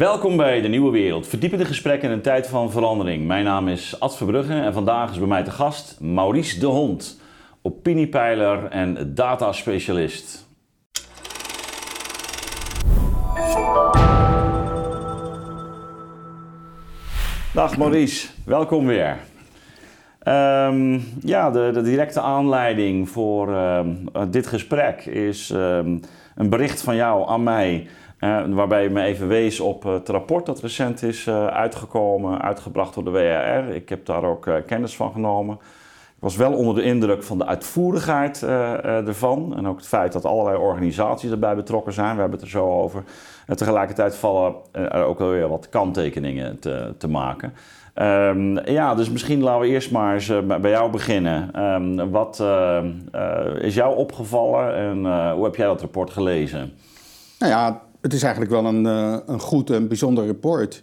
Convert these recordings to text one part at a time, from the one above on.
Welkom bij De Nieuwe Wereld. Verdiepende gesprekken in een tijd van verandering. Mijn naam is Ad Verbrugge en vandaag is bij mij te gast Maurice de Hond, opiniepeiler en dataspecialist. Dag Maurice, welkom weer. Ehm, ja, de, de, directe aanleiding voor ehm, dit gesprek is ehm, een bericht van jou aan mij waarbij je me even wees op het rapport dat recent is uh, uitgekomen, uitgebracht door de WRR. Ik heb daar ook uh, kennis van genomen. Ik was wel onder de indruk van de uitvoerigheid ervan. En ook het feit dat allerlei organisaties erbij betrokken zijn. We hebben het er zo over. En tegelijkertijd vallen er ook wel weer wat kanttekeningen te, te maken. Um, ja, dus misschien laten we eerst maar eens bij jou beginnen. Um, wat is jou opgevallen en hoe heb jij dat rapport gelezen? Nou ja, het is eigenlijk wel een, uh, een goed en bijzonder rapport.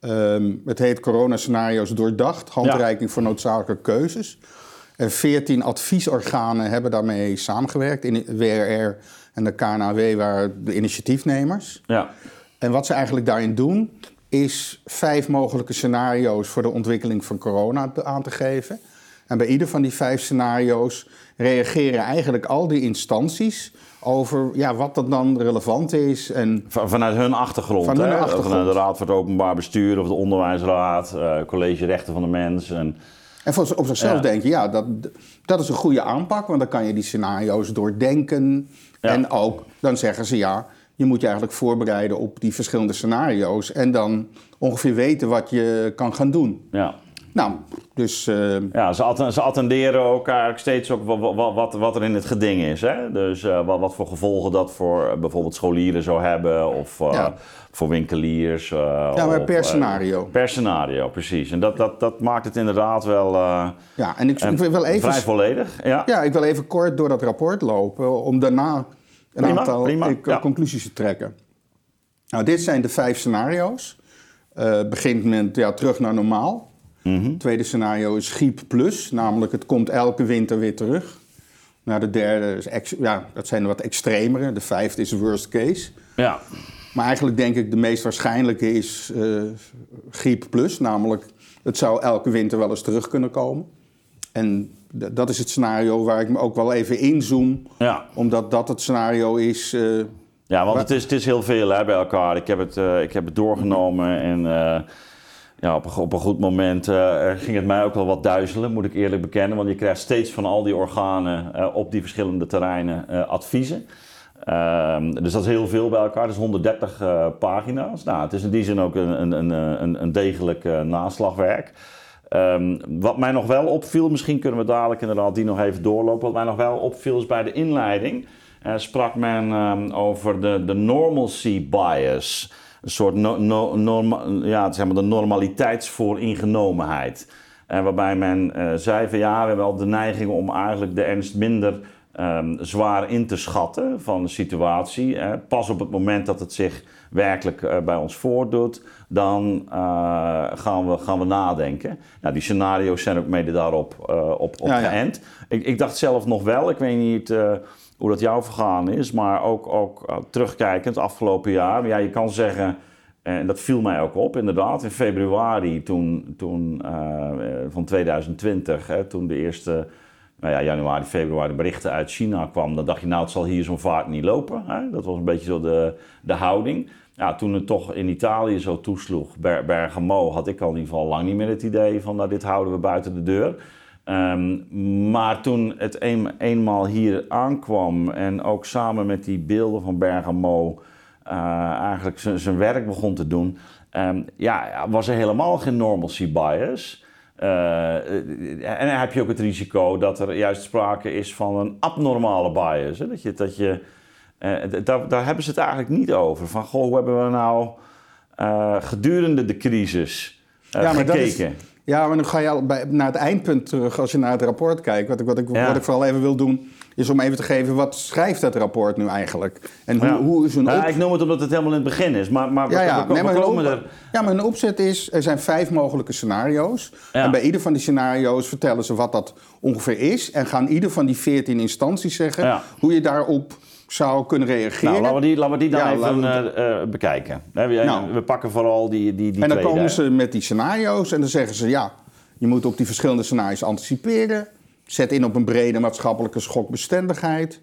Um, het heet Corona-scenario's doordacht, handreiking ja. voor noodzakelijke keuzes. En veertien adviesorganen hebben daarmee samengewerkt. In de WRR en de KNAW waren de initiatiefnemers. Ja. En wat ze eigenlijk daarin doen, is vijf mogelijke scenario's voor de ontwikkeling van corona aan te geven. En bij ieder van die vijf scenario's reageren eigenlijk al die instanties over ja, wat dat dan relevant is. En Van, vanuit hun achtergrond, van hun hè? achtergrond. Vanuit de Raad voor het Openbaar Bestuur of de Onderwijsraad, uh, College Rechten van de Mens. En, en voor, op zichzelf ja. denk je, ja, dat, dat is een goede aanpak, want dan kan je die scenario's doordenken. Ja. En ook, dan zeggen ze ja, je moet je eigenlijk voorbereiden op die verschillende scenario's. En dan ongeveer weten wat je kan gaan doen. Ja. Nou, dus... Uh... Ja, ze, ze, attenderen elkaar steeds ook wat, wat, wat, er in het geding is. Hè? Dus uh, wat, wat, voor gevolgen dat voor bijvoorbeeld scholieren zou hebben of uh, ja. voor winkeliers. ja, maar per scenario. per scenario, precies. En dat, dat, dat maakt het inderdaad wel ja, en ik, ik wil even, vrij volledig. Ja. ja, ik wil even kort door dat rapport lopen om daarna een prima, aantal prima, ja. conclusies te trekken. Nou, dit zijn de vijf scenario's. begint met ja, terug naar normaal. Mm Het tweede scenario is griep plus, namelijk het komt elke winter weer terug. Nou, de derde is ex, ja, dat zijn de wat extremere. De vijfde is worst case. Ja. Maar eigenlijk denk ik de meest waarschijnlijke is uh, griep plus, namelijk het zou elke winter wel eens terug kunnen komen. En dat is het scenario waar ik me ook wel even inzoom, ja. omdat dat het scenario is. Uh, ja, want het is, het is heel veel hè, bij elkaar. Ik heb het, uh, ik heb het doorgenomen en ja, op, een, op een goed moment uh, ging het mij ook wel wat duizelen, moet ik eerlijk bekennen. Want je krijgt steeds van al die organen uh, op die verschillende terreinen adviezen. Ehm, dus dat is heel veel bij elkaar, dat is 130 pagina's. Nou, het is in die zin ook een, een, een, een degelijk naslagwerk. Um, wat mij nog wel opviel, misschien kunnen we dadelijk inderdaad die nog even doorlopen. Wat mij nog wel opviel is bij de inleiding sprak men um, over de, de normalcy bias een soort no, no, norma, ja, zeg maar de normaliteitsvooringenomenheid. En waarbij men uh, zei van ja, we hebben al de neiging om eigenlijk de ernst minder um, zwaar in te schatten van de situatie. Hè. Pas op het moment dat het zich werkelijk uh, bij ons voordoet, dan uh, gaan, we, gaan we nadenken. Nou, die scenario's zijn ook mede daarop op, op ja, geënt. Ik, ik, dacht zelf nog wel, ik weet niet hoe dat jou vergaan is, maar ook, ook uh, terugkijkend afgelopen jaar. Ja, je kan zeggen, en dat viel mij ook op, inderdaad, in februari toen, toen, uh, van 2020, hè, toen de eerste nou ja, januari, februari berichten uit China kwam, dan dacht je, nou, het zal hier zo'n vaart niet lopen. Hè? Dat was een beetje zo de, de houding. Ja, toen het toch in Italië zo toesloeg, Ber Bergamo, had ik al in ieder geval lang niet meer het idee van, nou, dit houden we buiten de deur. Um, maar toen het een, eenmaal hier aankwam en ook samen met die beelden van Bergamo uh, eigenlijk zijn werk begon te doen, um, ja, was er helemaal geen normalcy bias. Uh, en dan heb je ook het risico dat er juist sprake is van een abnormale bias. Hè? Dat je, dat je, uh, daar, daar hebben ze het eigenlijk niet over. Van goh, hoe hebben we nou gedurende de crisis ja, gekeken? Ja, maar dan ga je al bij, naar het eindpunt terug als je naar het rapport kijkt. Wat ik, wat ik, ja. wat ik vooral even wil doen, is om even te geven, wat schrijft dat rapport nu eigenlijk? En hoe, ja. hoe is een nou, Ik noem het omdat het helemaal in het begin is, maar, maar, ja, ja. We, nee, maar komen er... Ja, maar een opzet is, er zijn vijf mogelijke scenario's. En bij ieder van die scenario's vertellen ze wat dat ongeveer is. En gaan ieder van die veertien instanties zeggen hoe je daarop zou kunnen reageren. Nou, laten we die, laten we die dan even we... bekijken. We, nou, we pakken vooral die, die, die En dan komen ze met die scenario's en dan zeggen ze... ja, je moet op die verschillende scenario's anticiperen. Zet in op een brede maatschappelijke schokbestendigheid.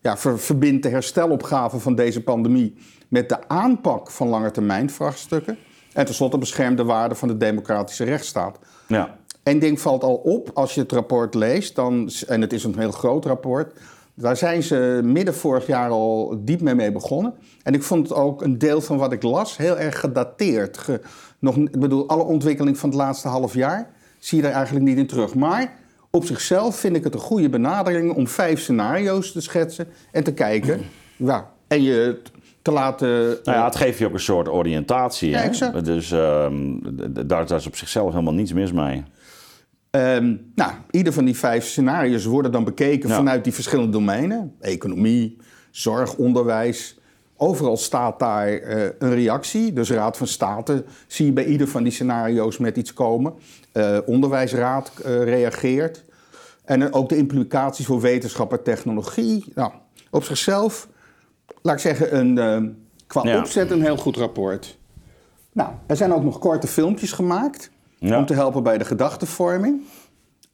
Ja, ver, verbind de herstelopgave van deze pandemie met de aanpak van langetermijnvraagstukken. En tenslotte bescherm de waarde van de democratische rechtsstaat. Ja. Eén ding valt al op als je het rapport leest, dan, en het is een heel groot rapport. Daar zijn ze midden vorig jaar al diep mee, mee begonnen. En ik vond het ook een deel van wat ik las heel erg gedateerd. nog, ik bedoel, alle ontwikkeling van het laatste half jaar zie je daar eigenlijk niet in terug. Maar op zichzelf vind ik het een goede benadering om vijf scenario's te schetsen en te kijken. Ja, en je te laten. Nou ja, het geeft je ook een soort oriëntatie. Ja, exact. Dus uh, daar, daar is op zichzelf helemaal niets mis mee. Um, nou, ieder van die vijf scenario's worden dan bekeken vanuit die verschillende domeinen: economie, zorg, onderwijs. Overal staat daar uh, een reactie. Dus Raad van State zie je bij ieder van die scenario's met iets komen. Uh, onderwijsraad uh, reageert. En ook de implicaties voor wetenschap en technologie. Nou, op zichzelf, laat ik zeggen, een, qua opzet een heel goed rapport. Nou, er zijn ook nog korte filmpjes gemaakt om te helpen bij de gedachtenvorming.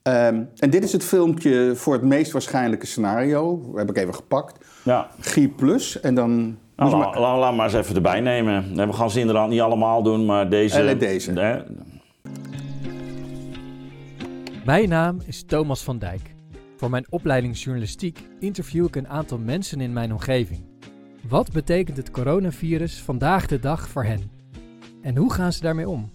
Um, en dit is het filmpje voor het meest waarschijnlijke scenario. Dat heb ik even gepakt. Ja. G plus. En dan. Nou, maar... Laat, laat maar eens even erbij nemen. We gaan ze inderdaad niet allemaal doen, maar deze. Alleen deze. Hè? Mijn naam is Thomas van Dijk. Voor mijn opleiding journalistiek interview ik een aantal mensen in mijn omgeving. Wat betekent het coronavirus vandaag de dag voor hen? En hoe gaan ze daarmee om?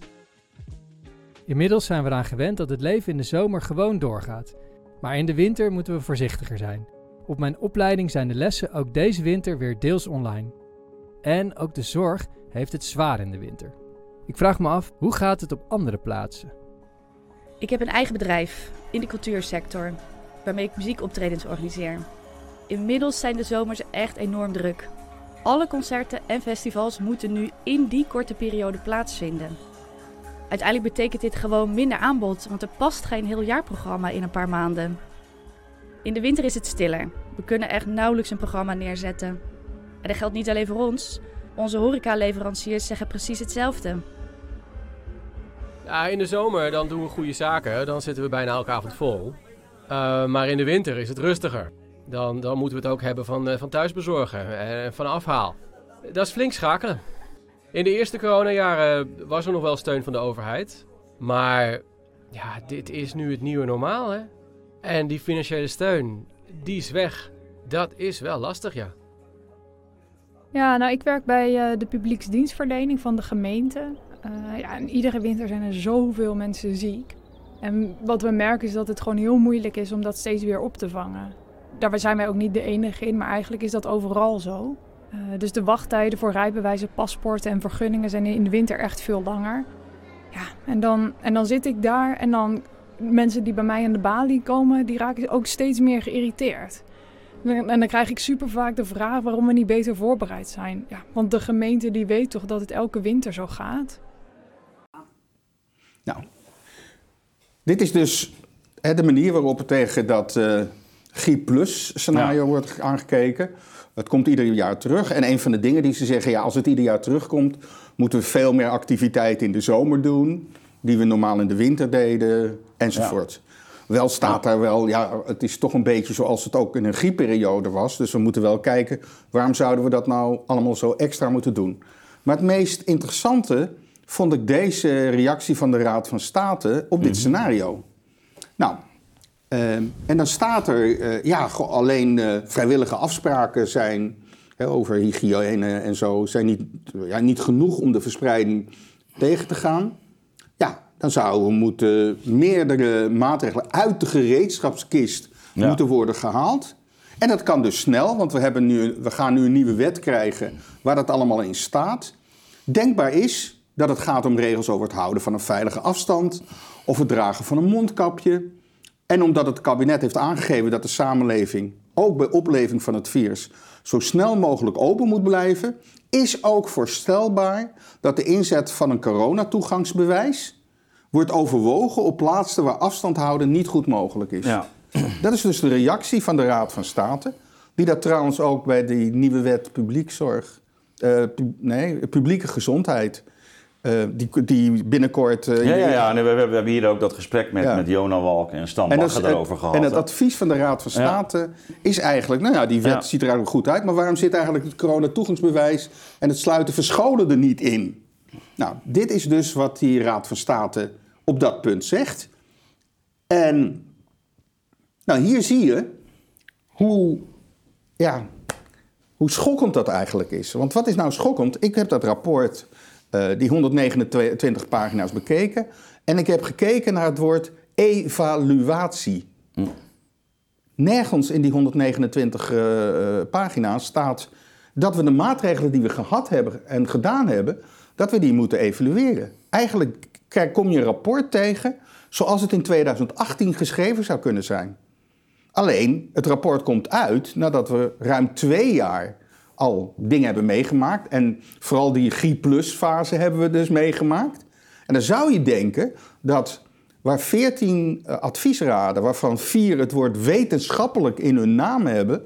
Inmiddels zijn we eraan gewend dat het leven in de zomer gewoon doorgaat. Maar in de winter moeten we voorzichtiger zijn. Op mijn opleiding zijn de lessen ook deze winter weer deels online. En ook de zorg heeft het zwaar in de winter. Ik vraag me af, hoe gaat het op andere plaatsen? Ik heb een eigen bedrijf in de cultuursector, waarmee ik muziekoptredens organiseer. Inmiddels zijn de zomers echt enorm druk. Alle concerten en festivals moeten nu in die korte periode plaatsvinden. Uiteindelijk betekent dit gewoon minder aanbod, want er past geen heel jaarprogramma in een paar maanden. In de winter is het stiller. We kunnen echt nauwelijks een programma neerzetten. En dat geldt niet alleen voor ons. Onze horecaleveranciers zeggen precies hetzelfde. Ja, in de zomer dan doen we goede zaken. Dan zitten we bijna elke avond vol. Uh, maar in de winter is het rustiger. Dan, dan moeten we het ook hebben van, uh, van thuisbezorgen en van afhaal. Dat is flink schakelen. In de eerste coronajaren was er nog wel steun van de overheid. Maar ja, dit is nu het nieuwe normaal, hè? En die financiële steun, die is weg. Dat is wel lastig, ja. Ja, nou, ik werk bij uh, de publieksdienstverlening van de gemeente. Uh, ja, en iedere winter zijn er zoveel mensen ziek. En wat we merken is dat het gewoon heel moeilijk is om dat steeds weer op te vangen. Daar zijn wij ook niet de enige in, maar eigenlijk is dat overal zo. Uh, dus de wachttijden voor rijbewijzen, paspoorten en vergunningen zijn in de winter echt veel langer. Ja, en dan, en dan zit ik daar en dan mensen die bij mij aan de balie komen, die raken ook steeds meer geïrriteerd. En dan krijg ik super vaak de vraag waarom we niet beter voorbereid zijn. Ja, want de gemeente die weet toch dat het elke winter zo gaat. Nou, dit is dus de manier waarop tegen dat uh, G-plus scenario wordt aangekeken. Het komt ieder jaar terug. En een van de dingen die ze zeggen, ja, als het ieder jaar terugkomt, moeten we veel meer activiteit in de zomer doen, die we normaal in de winter deden, enzovoort. Wel staat daar wel, ja, het is toch een beetje zoals het ook in een griepperiode was. Dus we moeten wel kijken, waarom zouden we dat nou allemaal zo extra moeten doen? Maar het meest interessante vond ik deze reactie van de Raad van State op dit mhm. scenario. Nou, en dan staat er, uh, ja, alleen uh, vrijwillige afspraken zijn hè, over hygiëne en zo, zijn niet, ja, niet genoeg om de verspreiding tegen te gaan. Ja, dan zouden moeten meerdere maatregelen uit de gereedschapskist moeten worden gehaald. En dat kan dus snel, want we, hebben nu, we gaan nu een nieuwe wet krijgen waar dat allemaal in staat. Denkbaar is dat het gaat om regels over het houden van een veilige afstand of het dragen van een mondkapje. En omdat het kabinet heeft aangegeven dat de samenleving, ook bij opleving van het virus, zo snel mogelijk open moet blijven, is ook voorstelbaar dat de inzet van een coronatoegangsbewijs wordt overwogen op plaatsen waar afstand houden niet goed mogelijk is. Ja. Dat is dus de reactie van de Raad van State. Die dat trouwens ook bij die nieuwe wet publiekzorg, uh, nee, publieke gezondheid, uh, die, die binnenkort... Uh, ja, ja, ja. Nee, we, we, hebben hier ook dat gesprek met, ja. met Jona Walk en Stan Bakker erover gehad. En het advies van de Raad van State is eigenlijk... Nou ja, die wet ziet er eigenlijk goed uit... maar waarom zit eigenlijk het corona-toegangsbewijs... en het sluiten van scholen er niet in? Nou, dit is dus wat die Raad van State op dat punt zegt. En nou, hier zie je hoe, ja, hoe schokkend dat eigenlijk is. Want wat is nou schokkend? Ik heb dat rapport, uh, die 129 pagina's bekeken. En ik heb gekeken naar het woord evaluatie. Hm. Nergens in die 129 uh, pagina's staat dat we de maatregelen die we gehad hebben en gedaan hebben, dat we die moeten evalueren. Eigenlijk kom je een rapport tegen zoals het in 2018 geschreven zou kunnen zijn. Alleen, het rapport komt uit nadat we ruim twee jaar al dingen hebben meegemaakt. En vooral die G-plus-fase hebben we dus meegemaakt. En dan zou je denken dat waar 14 eh, adviesraden, waarvan vier het woord wetenschappelijk in hun naam hebben,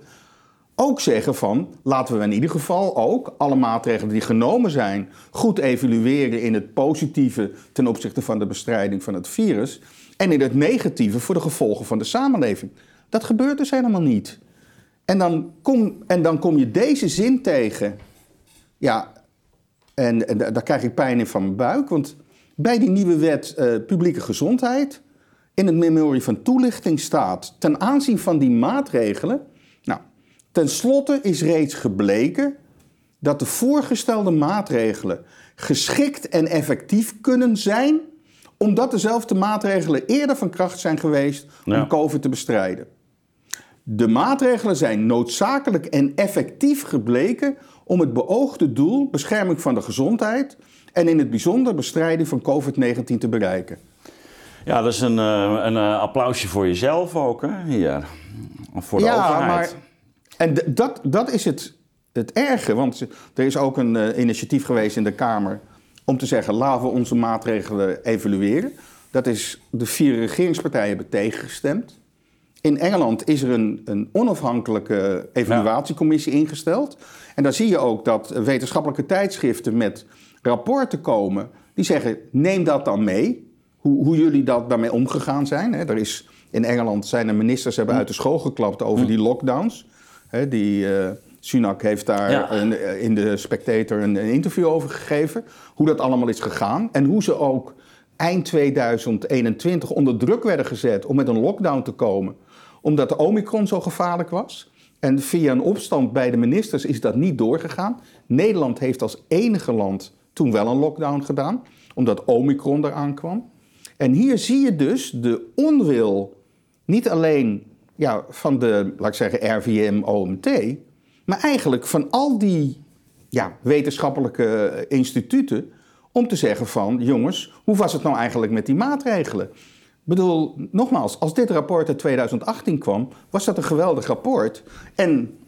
ook zeggen van laten we in ieder geval ook alle maatregelen die genomen zijn goed evalueren in het positieve ten opzichte van de bestrijding van het virus en in het negatieve voor de gevolgen van de samenleving. Dat gebeurt dus helemaal niet. En dan kom, en dan kom je deze zin tegen. Ja, en, en daar krijg ik pijn in van mijn buik. Want bij die nieuwe wet uh, publieke gezondheid, in het memorie van toelichting staat, ten aanzien van die maatregelen. Nou, ten slotte is reeds gebleken dat de voorgestelde maatregelen geschikt en effectief kunnen zijn, omdat dezelfde maatregelen eerder van kracht zijn geweest om COVID te bestrijden. De maatregelen zijn noodzakelijk en effectief gebleken om het beoogde doel, bescherming van de gezondheid en in het bijzonder bestrijding van COVID-19 te bereiken. Ja, dat is een, eh, een eh, applausje voor jezelf ook, hè, hier. Voor de ja, overheid. Maar, en dat, dat is het, het erge, want er is ook een uh, initiatief geweest in de Kamer om te zeggen, laten we onze maatregelen evalueren. Dat is, de vier regeringspartijen hebben tegengestemd. In Engeland is er een, een onafhankelijke evaluatiecommissie ingesteld. En daar zie je ook dat wetenschappelijke tijdschriften met rapporten komen die zeggen: neem dat dan mee. Hoe, hoe jullie dat daarmee omgegaan zijn. Er is, in Engeland zijn er ministers hebben uit de school geklapt over die lockdowns. die, uh, Sunak heeft daar een, in de Spectator een, een, interview over gegeven. Hoe dat allemaal is gegaan. En hoe ze ook eind 2021 onder druk werden gezet om met een lockdown te komen omdat de Omicron zo gevaarlijk was. En via een opstand bij de ministers is dat niet doorgegaan. Nederland heeft als enige land toen wel een lockdown gedaan, omdat Omicron eraan kwam. En hier zie je dus de onwil, niet alleen ja, van de, laat ik zeggen, RVM, OMT, maar eigenlijk van al die ja, wetenschappelijke instituten, om te zeggen van, jongens, hoe was het nou eigenlijk met die maatregelen? Bedoel, nogmaals, als dit rapport uit 2018 kwam, was dat een geweldig rapport. En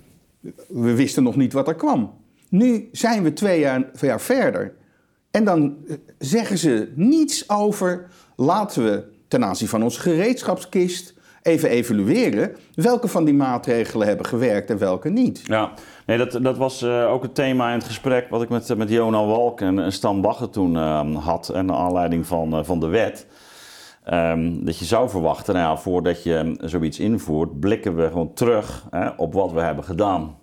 we wisten nog niet wat er kwam. Nu zijn we twee jaar, verder. En dan zeggen ze niets over, laten we ten aanzien van onze gereedschapskist even evalueren welke van die maatregelen hebben gewerkt en welke niet. Ja, nee, dat, dat was uh, ook het thema in het gesprek wat ik met, met Jona Walk en, Stan Bagger toen uh, had. En de aanleiding van, van de wet. Ehm, dat je zou verwachten, nou voordat je zoiets invoert, blikken we gewoon terug hè, op wat we hebben gedaan.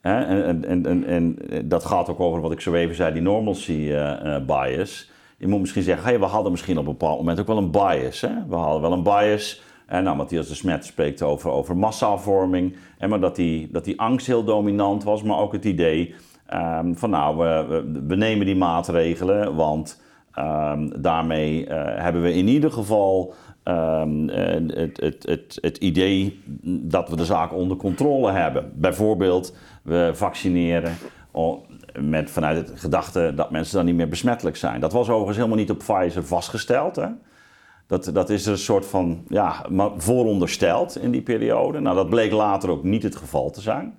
Hè? En, en, en, en, dat gaat ook over wat ik zo even zei, die normalcy uh, bias. Je moet misschien zeggen, we hadden misschien op een bepaald moment ook wel een bias. Hè? We hadden wel een bias. En nou, Matthias de Smet spreekt over, over massavorming. En maar dat die, dat die angst heel dominant was, maar ook het idee um, van nou, we, we nemen die maatregelen, want Um, daarmee uh, hebben we in ieder geval um, het, het, het, het idee dat we de zaak onder controle hebben. Bijvoorbeeld, we vaccineren met, vanuit het gedachte dat mensen dan niet meer besmettelijk zijn. Dat was overigens helemaal niet op Pfizer vastgesteld. Hè? Dat, dat is een soort van ja, voorondersteld in die periode. Nou, dat bleek later ook niet het geval te zijn.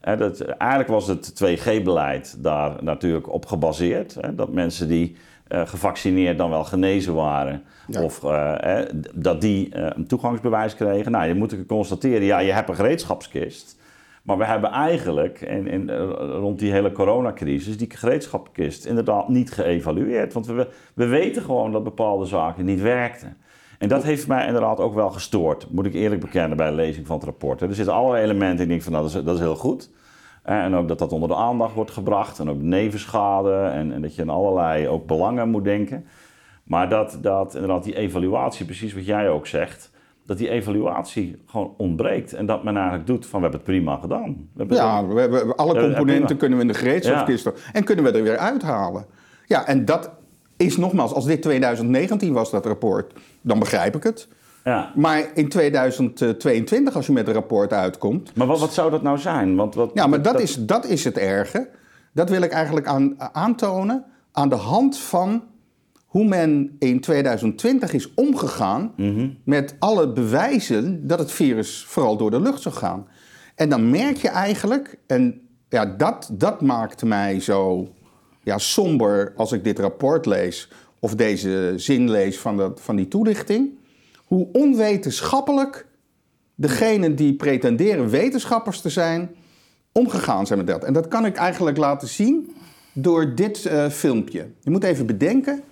dat, eigenlijk was het 2G-beleid daar natuurlijk op gebaseerd. Dat mensen die uh, gevaccineerd dan wel genezen waren. Of uh, dat die uh, een toegangsbewijs kregen. Nou, je moet constateren, ja, je hebt een gereedschapskist. Maar we hebben eigenlijk in, in, rond die hele coronacrisis die gereedschapkist inderdaad niet geëvalueerd. Want we, we weten gewoon dat bepaalde zaken niet werkten. En dat heeft mij inderdaad ook wel gestoord, moet ik eerlijk bekennen bij de lezing van het rapport. Er zitten allerlei elementen ik denk van nou, dat is, dat is heel goed. En ook dat dat onder de aandacht wordt gebracht en ook nevenschade en, en dat je aan allerlei ook belangen moet denken. Maar dat, dat inderdaad die evaluatie, precies wat jij ook zegt, dat die evaluatie gewoon ontbreekt. En dat men eigenlijk doet van we hebben het prima gedaan. We ja, we hebben alle componenten kunnen we in de gereedschapskist ja. en kunnen we er weer uithalen. Ja, en dat is nogmaals, als dit 2019 was, dat rapport, dan begrijp ik het. Ja. Maar in 2022, als je met een rapport uitkomt. Maar wat, wat zou dat nou zijn? Want wat, ja, maar dat, Is, dat is het erge. Dat wil ik eigenlijk aan, aantonen aan de hand van hoe men in 2020 is omgegaan mhm. met alle bewijzen dat het virus vooral door de lucht zou gaan. En dan merk je eigenlijk, en ja, dat, dat maakt mij zo ja, somber als ik dit rapport lees of deze zin lees van, dat, van die toelichting, hoe onwetenschappelijk degenen die pretenderen wetenschappers te zijn, omgegaan zijn met dat. En dat kan ik eigenlijk laten zien door dit uh, filmpje. Je moet even bedenken,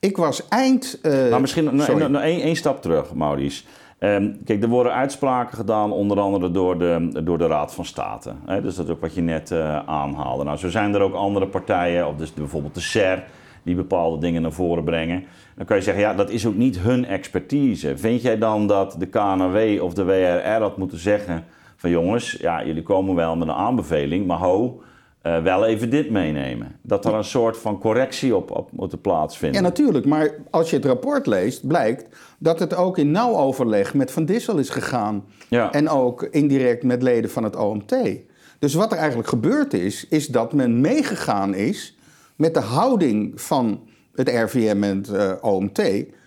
ik was eind. Uh, maar misschien nog één stap terug, Maurice. Um, kijk, er worden uitspraken gedaan, onder andere door de, door de Raad van State. Hè? Dus dat is ook wat je net uh, aanhaalde. Nou, zo zijn er ook andere partijen, of dus bijvoorbeeld de SER, die bepaalde dingen naar voren brengen. Dan kan je zeggen, ja, dat is ook niet hun expertise. Vind jij dan dat de KNW of de WRR had moeten zeggen van jongens, ja, jullie komen wel met een aanbeveling, maar ho, uh, wel even dit meenemen. Dat er een soort van correctie op, op moet plaatsvinden. Ja, natuurlijk. Maar als je het rapport leest, blijkt dat het ook in nauw overleg met Van Dissel is gegaan. Ja. En ook indirect met leden van het OMT. Dus wat er eigenlijk gebeurd is, is dat men meegegaan is met de houding van het RVM en het uh, OMT.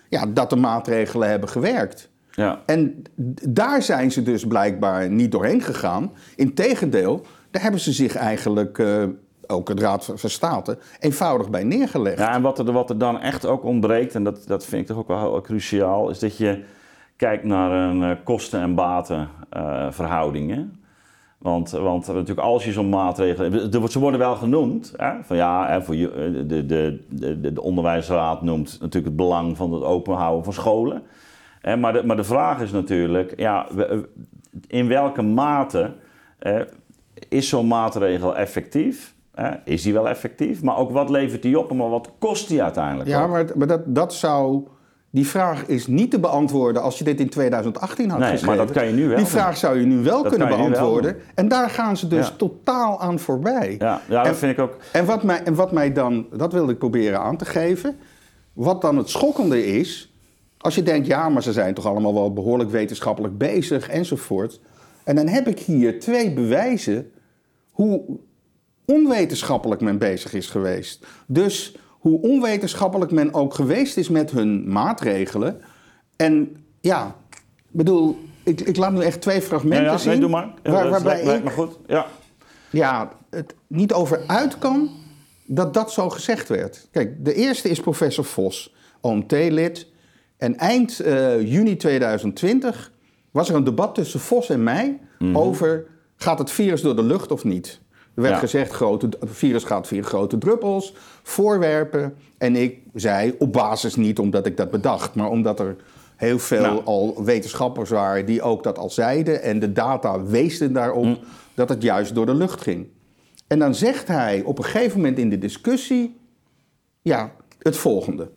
Ja, dat de maatregelen hebben gewerkt. Ja. En daar zijn ze dus blijkbaar niet doorheen gegaan. Integendeel, daar hebben ze zich eigenlijk, uh, ook het Raad van State, eenvoudig bij neergelegd. Ja, en wat er, wat er dan echt ook ontbreekt, en dat, dat vind ik toch ook wel heel cruciaal, is dat je kijkt naar een uh, kosten- en batenverhoudingen. Want, want natuurlijk als je zo'n maatregelen... Ze worden wel genoemd. Hè, van ja, voor je, eh, de, de, de, de onderwijsraad noemt natuurlijk het belang van het openhouden van scholen. Hè, maar, de, maar de vraag is natuurlijk, ja, in welke mate is zo'n maatregel effectief? Is die wel effectief? Maar ook wat levert die op en wat kost die uiteindelijk? Ja, maar, maar dat, dat zou. Die vraag is niet te beantwoorden als je dit in 2018 had nee, geschreven. maar dat kan je nu wel Die vraag zou je nu wel kunnen beantwoorden. En daar gaan ze dus totaal aan voorbij. Ja, ja dat vind ik ook. En wat, mij, en wat mij dan, dat wilde ik proberen aan te geven. Wat dan het schokkende is, als je denkt, ja, maar ze zijn toch allemaal wel behoorlijk wetenschappelijk bezig enzovoort. En dan heb ik hier twee bewijzen hoe onwetenschappelijk men bezig is geweest. Dus hoe onwetenschappelijk men ook geweest is met hun maatregelen. En ja, bedoel, ik, ik laat nu echt twee fragmenten ja, ja, zien. Nee, doe maar. waar, waarbij lijkt, me goed. Ja. ja, het niet over uit kan dat dat zo gezegd werd. Kijk, de eerste is professor Vos, OMT-lid. En eind uh, juni 2020 was er een debat tussen Vos en mij mhm. over gaat het virus door de lucht of niet. Er werd gezegd, grote, het virus gaat via grote druppels, voorwerpen. En ik zei op basis niet omdat ik dat bedacht, maar omdat er heel veel al wetenschappers waren die ook dat al zeiden. En de data wezen daarop mm. dat het juist door de lucht ging. En dan zegt hij op een gegeven moment in de discussie, ja, het volgende.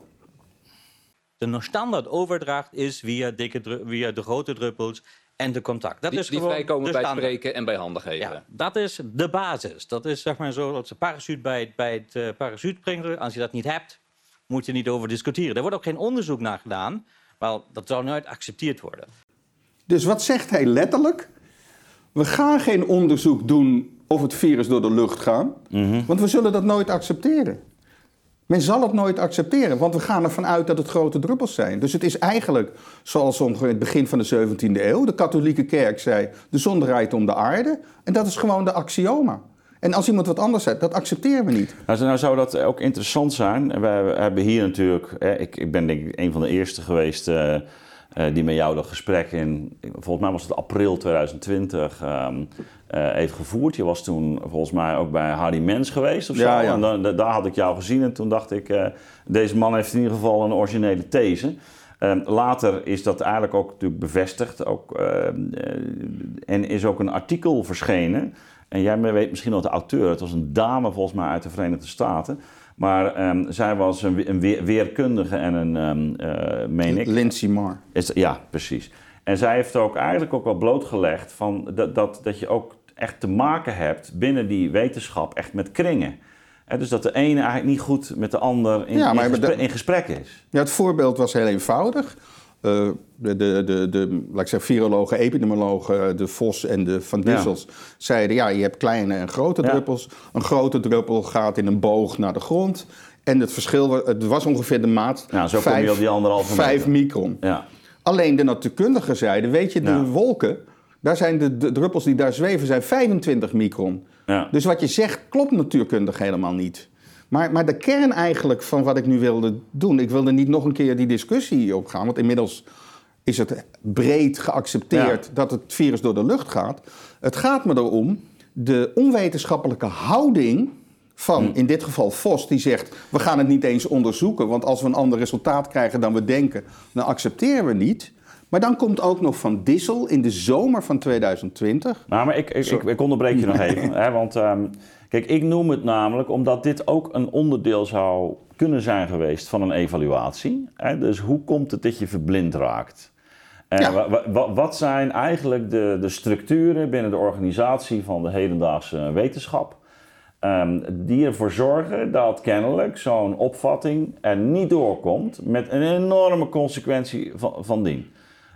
De standaard overdracht is via, dikke, via de grote druppels en de contact. Dat die, is die vrijkomen bij spreken en bij handen geven. Ja, dat is de basis. Dat is zeg maar zo dat ze parachute bij, bij het uh, parachute brengen. Als je dat niet hebt, moet je niet over discussiëren. Er wordt ook geen onderzoek naar gedaan, maar dat zou nooit geaccepteerd worden. Dus wat zegt hij letterlijk? We gaan geen onderzoek doen of het virus door de lucht gaat, mhm. want we zullen dat nooit accepteren. Men zal het nooit accepteren, want we gaan ervan uit dat het grote druppels zijn. Dus het is eigenlijk zoals ongeveer het begin van de 17e eeuw. De katholieke kerk zei, de zon draait om de aarde. En dat is gewoon de axioma. En als iemand wat anders zegt, dat accepteren we niet. Nou, nou zou dat ook interessant zijn. We hebben hier natuurlijk, ik, ik ben denk ik een van de eerste geweest... Uh, die met jou dat gesprek in, volgens mij was het april 2020, ehm, heeft gevoerd. Je was toen volgens mij ook bij Hardy Mens geweest of zo. Ja, ja. En dan, daar had ik jou gezien en toen dacht ik, deze man heeft in ieder geval een originele these. Ehm, later is dat eigenlijk ook natuurlijk bevestigd. Ook, ehm, en is ook een artikel verschenen. En jij weet misschien nog de auteur. Het was een dame volgens mij uit de Verenigde Staten. Maar um, zij was een, een weerkundige en een, um, uh, meen ik... Lindsay Marr. Is, ja, precies. En zij heeft ook eigenlijk ook wel blootgelegd van dat, dat, dat je ook echt te maken hebt binnen die wetenschap echt met kringen. dus dat de ene eigenlijk niet goed met de ander in, in, gesprek, in gesprek is. Ja, het voorbeeld was heel eenvoudig. Uh, de, de, de, de, laat ik zeggen, virologen, epidemiologen, de Vos en de Van Dissels, zeiden: ja, je hebt kleine en grote druppels. Een grote druppel gaat in een boog naar de grond. En het verschil het was ongeveer de maat. Ja, zo vijf, kom je op die anderhalve 5 micron. Ja. Alleen de natuurkundigen zeiden: weet je, de wolken, daar zijn de, de, druppels die daar zweven, zijn 25 micron. Ja. Dus wat je zegt klopt natuurkundig helemaal niet. Maar, maar de kern eigenlijk van wat ik nu wilde doen, ik wilde niet nog een keer die discussie opgaan, want inmiddels is het breed geaccepteerd dat het virus door de lucht gaat. Het gaat me erom de onwetenschappelijke houding van, hm. in dit geval Vos, die zegt: we gaan het niet eens onderzoeken, want als we een ander resultaat krijgen dan we denken, dan accepteren we niet. Maar dan komt ook nog Van Dissel in de zomer van 2020. Nou, maar ik, ik, ik, onderbreek je nog even. Hè, want um, kijk, ik noem het namelijk omdat dit ook een onderdeel zou kunnen zijn geweest van een evaluatie. Hè? Dus hoe komt het dat je verblind raakt? En wat zijn eigenlijk de, de structuren binnen de organisatie van de hedendaagse wetenschap? Um, die ervoor zorgen dat kennelijk zo'n opvatting er niet doorkomt met een enorme consequentie van, van dien.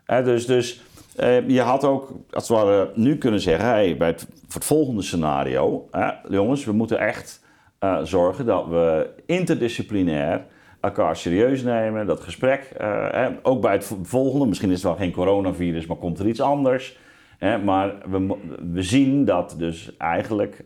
dus dus uh, je had ook, als het ware, nu kunnen zeggen: bij het, voor het volgende scenario, jongens, we moeten echt uh, zorgen dat we interdisciplinair elkaar serieus nemen, dat gesprek. Uh, ook bij het volgende, misschien is het wel geen coronavirus, maar komt er iets anders. Hè, maar we, we zien dat dus eigenlijk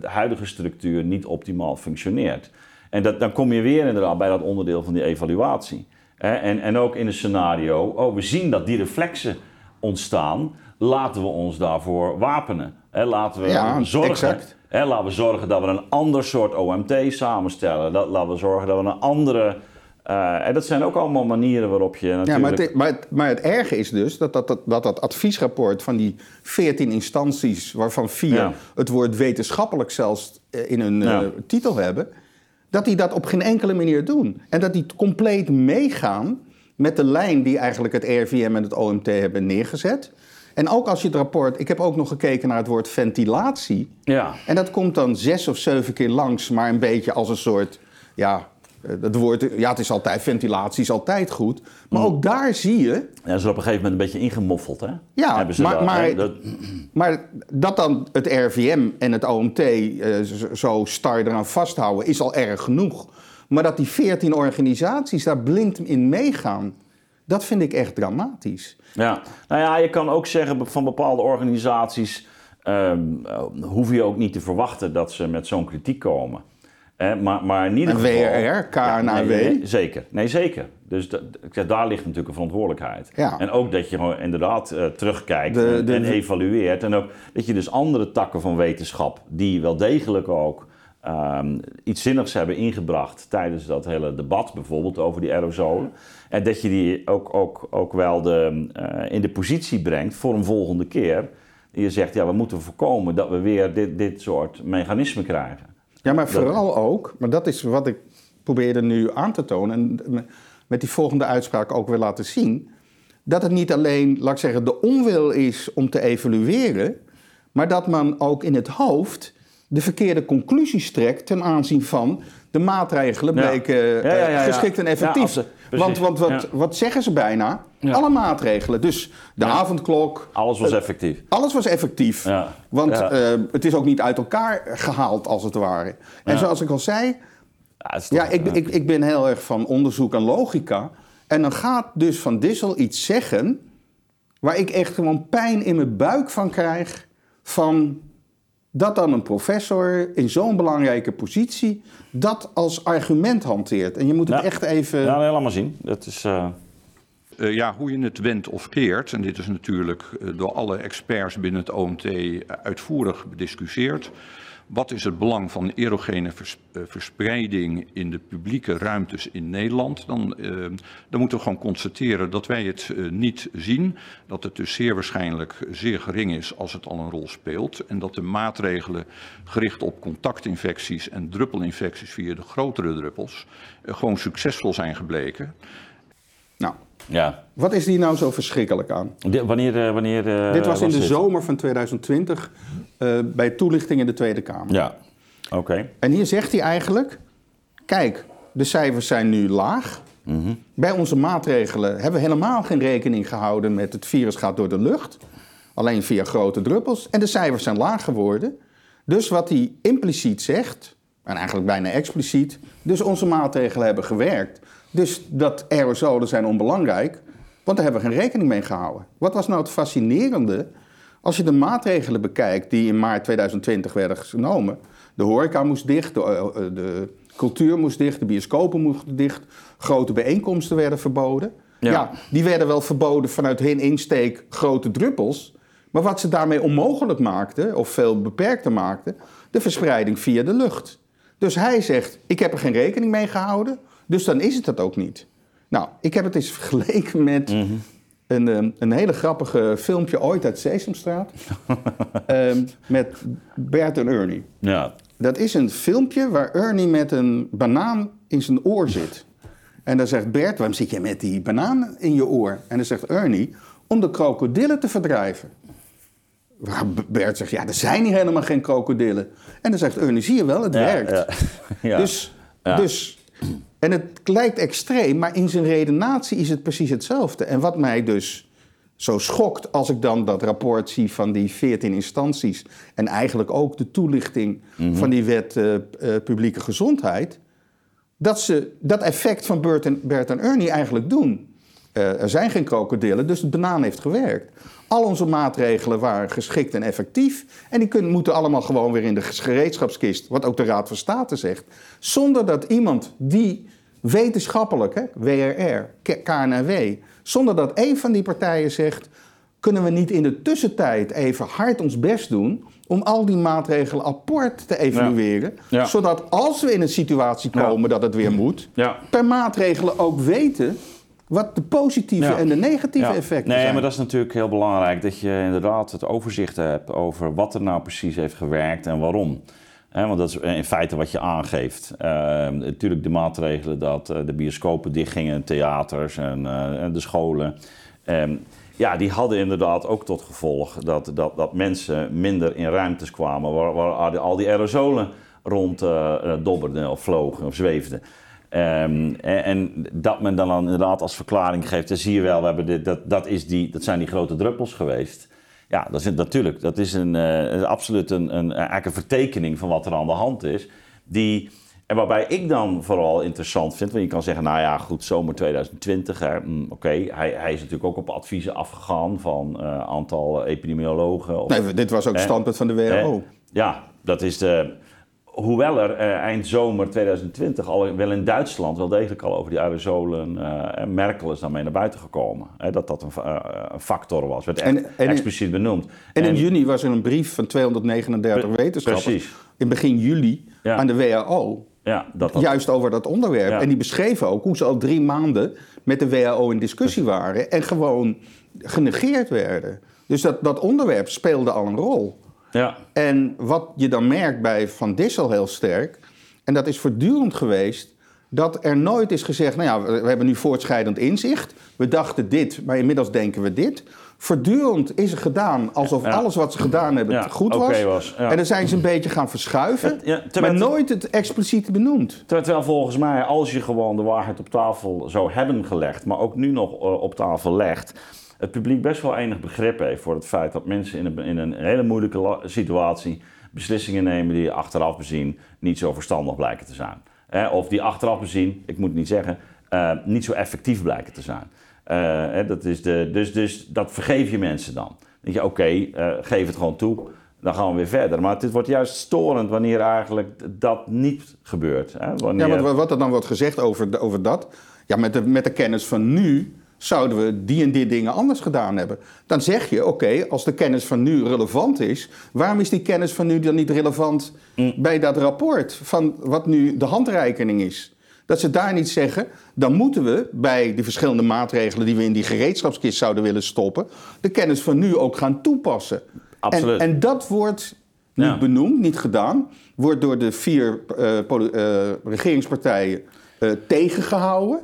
de huidige structuur niet optimaal functioneert. En dat, dan kom je weer inderdaad bij dat onderdeel van die evaluatie. Hè, en, en ook in een scenario, oh, we zien dat die reflexen ontstaan, laten we ons daarvoor wapenen. Hè, laten we ja, zorgen. Exact laten we zorgen dat we een ander soort OMT samenstellen. Dat, laten we zorgen dat we een andere. Uh, en dat zijn ook allemaal manieren waarop je natuurlijk... Ja, maar het, maar het, maar het erge is dus dat dat, dat, dat, dat adviesrapport van die 14 instanties... waarvan vier het woord wetenschappelijk zelfs eh, in hun uh, titel hebben... dat die dat op geen enkele manier doen. En dat die compleet meegaan met de lijn die eigenlijk het RVM en het OMT hebben neergezet... En ook als je het rapport. Ik heb ook nog gekeken naar het woord ventilatie. Ja. En dat komt dan zes of zeven keer langs, maar een beetje als een soort. Ja, het woord, ja, het is altijd, ventilatie is altijd goed. Maar mm. ook daar zie je... Ja, ze op een gegeven moment een beetje ingemoffeld, hè? Ja, Hebben ze maar, maar, dat... maar dat dan het RVM en het OMT uh, zo star eraan vasthouden... is al erg genoeg. Maar dat die veertien organisaties daar blind in meegaan... dat vind ik echt dramatisch. Ja, nou ja, je kan ook zeggen van bepaalde organisaties um, hoef je ook niet te verwachten dat ze met zo'n kritiek komen. maar, maar in ieder geval... WRR, KNAW? nee, zeker. Nee, zeker. Dus daar ligt natuurlijk een verantwoordelijkheid. Ja. En ook dat je gewoon inderdaad uh, terugkijkt en, evalueert. En ook dat je dus andere takken van wetenschap... die wel degelijk ook um, iets zinnigs hebben ingebracht... tijdens dat hele debat bijvoorbeeld over die aerosolen... En dat je die ook, ook, ook wel de, uh, in de positie brengt voor een volgende keer. Je zegt, ja, we moeten voorkomen dat we weer dit, dit soort mechanismen krijgen. Ja, maar vooral ook, maar dat is wat ik probeerde nu aan te tonen... en met die volgende uitspraak ook weer laten zien... dat het niet alleen, laat ik zeggen, de onwil is om te evalueren... maar dat man ook in het hoofd de verkeerde conclusies trekt ten aanzien van de maatregelen bleken eh, geschikt en effectief. want want wat, wat zeggen ze bijna? Alle maatregelen. Dus de avondklok. Alles was effectief. Alles was effectief. Want uh, het is ook niet uit elkaar gehaald, als het ware. En zoals ik al zei. Ja, ik, ik, ik ben heel erg van onderzoek en logica. En dan gaat dus Van Dissel iets zeggen. waar ik echt gewoon pijn in mijn buik van krijg. Van dat dan een professor in zo'n belangrijke positie dat als argument hanteert. En je moet het echt even. Ja, helemaal zien. Dat is. Uh... uh, ja, hoe je het wendt of keert, en dit is natuurlijk door alle experts binnen het OMT uitvoerig bediscussieerd. Wat is het belang van erogene eh, verspreiding in de publieke ruimtes in Nederland? Dan, uh, dan moeten we gewoon constateren dat wij het uh, niet zien. Dat het dus zeer waarschijnlijk zeer gering is als het al een rol speelt. En dat de maatregelen gericht op contactinfecties en druppelinfecties via de grotere druppels gewoon succesvol zijn gebleken. Nou, ja. Wat is hier nou zo verschrikkelijk aan? wanneer, uh, wanneer uh, Dit was in de zomer van 2020 uh, eh, bij toelichting in de Tweede Kamer. Ja, oké. En hier zegt hij eigenlijk: kijk, de cijfers zijn nu laag. Mm -hmm. Bij onze maatregelen hebben we helemaal geen rekening gehouden met het virus gaat door de lucht. Alleen via grote druppels. En de cijfers zijn laag geworden. Dus wat hij impliciet zegt, en eigenlijk bijna expliciet, dus onze maatregelen hebben gewerkt. Dus dat aerosolen zijn onbelangrijk, want daar hebben we geen rekening mee gehouden. Wat was nou het fascinerende? Als je de maatregelen bekijkt die in maart 2020 werden genomen. De horeca moest dicht, de, eh, de cultuur moest dicht, de bioscopen moesten dicht, grote bijeenkomsten werden verboden. Ja. ja. die werden wel verboden vanuit hun insteek grote druppels. Maar wat ze daarmee onmogelijk maakten, of veel beperkter maakten, de verspreiding via de lucht. Dus hij zegt: Ik heb er geen rekening mee gehouden. Dus dan is het dat ook niet. Nou, ik heb het eens vergeleken met mhm. een, ehm, een hele grappige filmpje ooit uit Sesamstraat. um, met Bert en Ernie. Ja. Dat is een filmpje waar Ernie met een banaan in zijn oor zit. En dan zegt Bert, waarom zit je met die banaan in je oor? En dan zegt Ernie, om de krokodillen te verdrijven. Waar Bert zegt, ja, er zijn hier helemaal geen krokodillen. En dan zegt Ernie, zie je wel, het werkt. Ja, ja. Dus, dus en het lijkt extreem, maar in zijn redenatie is het precies hetzelfde. En wat mij dus zo schokt als ik dan dat rapport zie van die 14 instanties en eigenlijk ook de toelichting mhm. van die wet uh, publieke gezondheid, dat ze dat effect van Bert en, Bert en Ernie eigenlijk doen. Uh, er zijn geen krokodillen, dus het banaan heeft gewerkt. Al onze maatregelen waren geschikt en effectief. En die kunnen, moeten allemaal gewoon weer in de gereedschapskist, wat ook de Raad van State zegt. Zonder dat iemand die wetenschappelijk, hè, WRR, KNW, zonder dat één van die partijen zegt: kunnen we niet in de tussentijd even hard ons best doen om al die maatregelen apart te evalueren. Zodat als we in een situatie komen dat het weer moet, per maatregelen ook weten wat de positieve en de negatieve effecten nee, zijn. Nee, maar dat is natuurlijk heel belangrijk dat je inderdaad het overzicht hebt over wat er nou precies heeft gewerkt en waarom. want dat is in feite wat je aangeeft. Uh, natuurlijk de maatregelen dat uh, de bioscopen dichtgingen, theaters en, uh, en de scholen. Ehm, ja, die hadden inderdaad ook tot gevolg dat, dat, dat mensen minder in ruimtes kwamen waar, waar al die aerosolen rond dobberden of vlogen of zweefden. Um, en, en, dat men dan inderdaad als verklaring geeft, dan zie je wel, we hebben dit, dat, dat, is die, dat zijn die grote druppels geweest. Ja, dat is natuurlijk, dat is een, uh, absoluut een, een, eigenlijk een vertekening van wat er aan de hand is. Die, en waarbij ik dan vooral interessant vind, want je kan zeggen, nou ja, goed, zomer 2020, mm, oké, hij, hij is natuurlijk ook op adviezen afgegaan van een uh, aantal epidemiologen. Of, nee, dit was ook het standpunt van de WHO. ja, dat is de hoewel er uh, eind zomer 2020 al wel in Duitsland wel degelijk al over die aerosolen uh, Merkel is daarmee naar buiten gekomen. Hè, dat dat een, uh, een, factor was, werd echt en, en expliciet benoemd. En, in juni was er een brief van 239 wetenschappers precies. in begin juli aan de WHO. Ja, dat, dat... Juist over dat onderwerp. Ja. En die beschreven ook hoe ze al drie maanden met de WHO in discussie waren en gewoon genegeerd werden. Dus dat, dat onderwerp speelde al een rol. Ja. En wat je dan merkt bij Van Dissel heel sterk, en dat is voortdurend geweest, dat er nooit is gezegd, nou ja, we hebben nu voortschrijdend inzicht, we dachten dit, maar inmiddels denken we dit. Voortdurend is er gedaan alsof alles wat ze gedaan hebben goed was. was en dan zijn ze een beetje gaan verschuiven, maar nooit het expliciet benoemd. Terwijl volgens mij, als je gewoon de waarheid op tafel zou hebben gelegd, maar ook nu nog eh, op tafel legt, het publiek best wel enig begrip heeft voor het feit dat mensen in een, in een hele moeilijke situatie beslissingen nemen die achteraf bezien niet zo verstandig blijken te zijn. of die achteraf bezien, ik moet het niet zeggen, uh, niet zo effectief blijken te zijn. Uh, dat is de, dus, dus dat vergeef je mensen dan. Dan denk je, oké, okay, uh, geef het gewoon toe, dan gaan we weer verder. Maar het wordt juist storend wanneer eigenlijk dat niet gebeurt. Hè? Wanneer... Ja, maar wat er dan wordt gezegd over, over dat, ja, met de, met de kennis van nu zouden we die en die dingen anders gedaan hebben. Dan zeg je, oké, als de kennis van nu relevant is, waarom is die kennis van nu dan niet relevant mm. bij dat rapport van wat nu de handreiking is? Dat ze daar niet zeggen, dan moeten we bij de verschillende maatregelen die we in die gereedschapskist zouden willen stoppen, de kennis van nu ook gaan toepassen. Absoluut. En, en dat wordt niet benoemd, niet gedaan, wordt door de vier uh, uh, regeringspartijen uh, tegengehouden.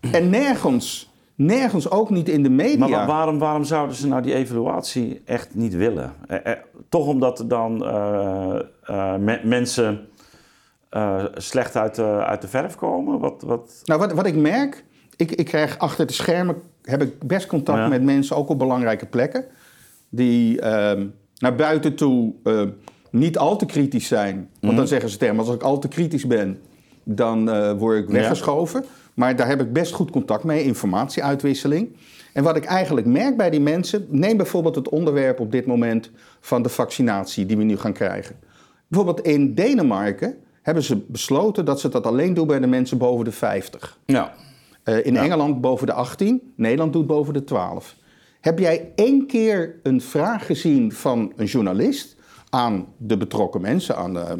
En nergens Nergens, ook niet in de media. Maar waarom, waarom zouden ze nou die evaluatie echt niet willen? Eh, eh, toch omdat dan uh, mensen slecht uit, uit de verf komen? Wat, wat... Nou, wat, wat ik merk, ik, ik krijg achter de schermen heb ik best contact met mensen, ook op belangrijke plekken, die ehm, naar buiten toe niet al te kritisch zijn. Want dan mhm. zeggen ze tegen als ik al te kritisch ben, dan word ik weggeschoven. Maar daar heb ik best goed contact mee, informatieuitwisseling. En wat ik eigenlijk merk bij die mensen, neem bijvoorbeeld het onderwerp op dit moment van de vaccinatie die we nu gaan krijgen. Bijvoorbeeld in Denemarken hebben ze besloten dat ze dat alleen doen bij de mensen boven de 50. Ja. Uh, in Engeland boven de 18, Nederland doet boven de 12. Heb jij één keer een vraag gezien van een journalist aan de betrokken mensen, aan, de, eh,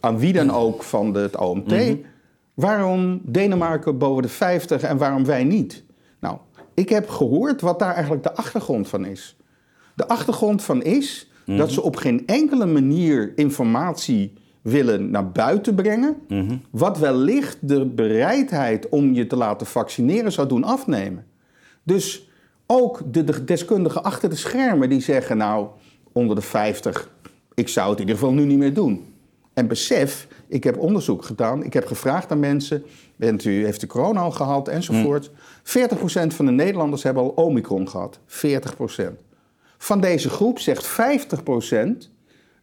aan wie dan ook van het OMT? Waarom Denemarken boven de 50 en waarom wij niet? Nou, ik heb gehoord wat daar eigenlijk de achtergrond van is. De achtergrond van is dat mhm. ze op geen enkele manier informatie willen naar buiten brengen, mm wat wellicht de bereidheid om je te laten vaccineren zou doen afnemen. Dus ook de deskundigen achter de schermen die zeggen, nou, onder de 50, ik zou het in ieder geval nu niet meer doen. En besef, ik heb onderzoek gedaan. Ik heb gevraagd aan mensen: bent u, heeft u corona al gehad enzovoort. Mm. 40% van de Nederlanders hebben al Omicron gehad. 40%. Van deze groep zegt 50%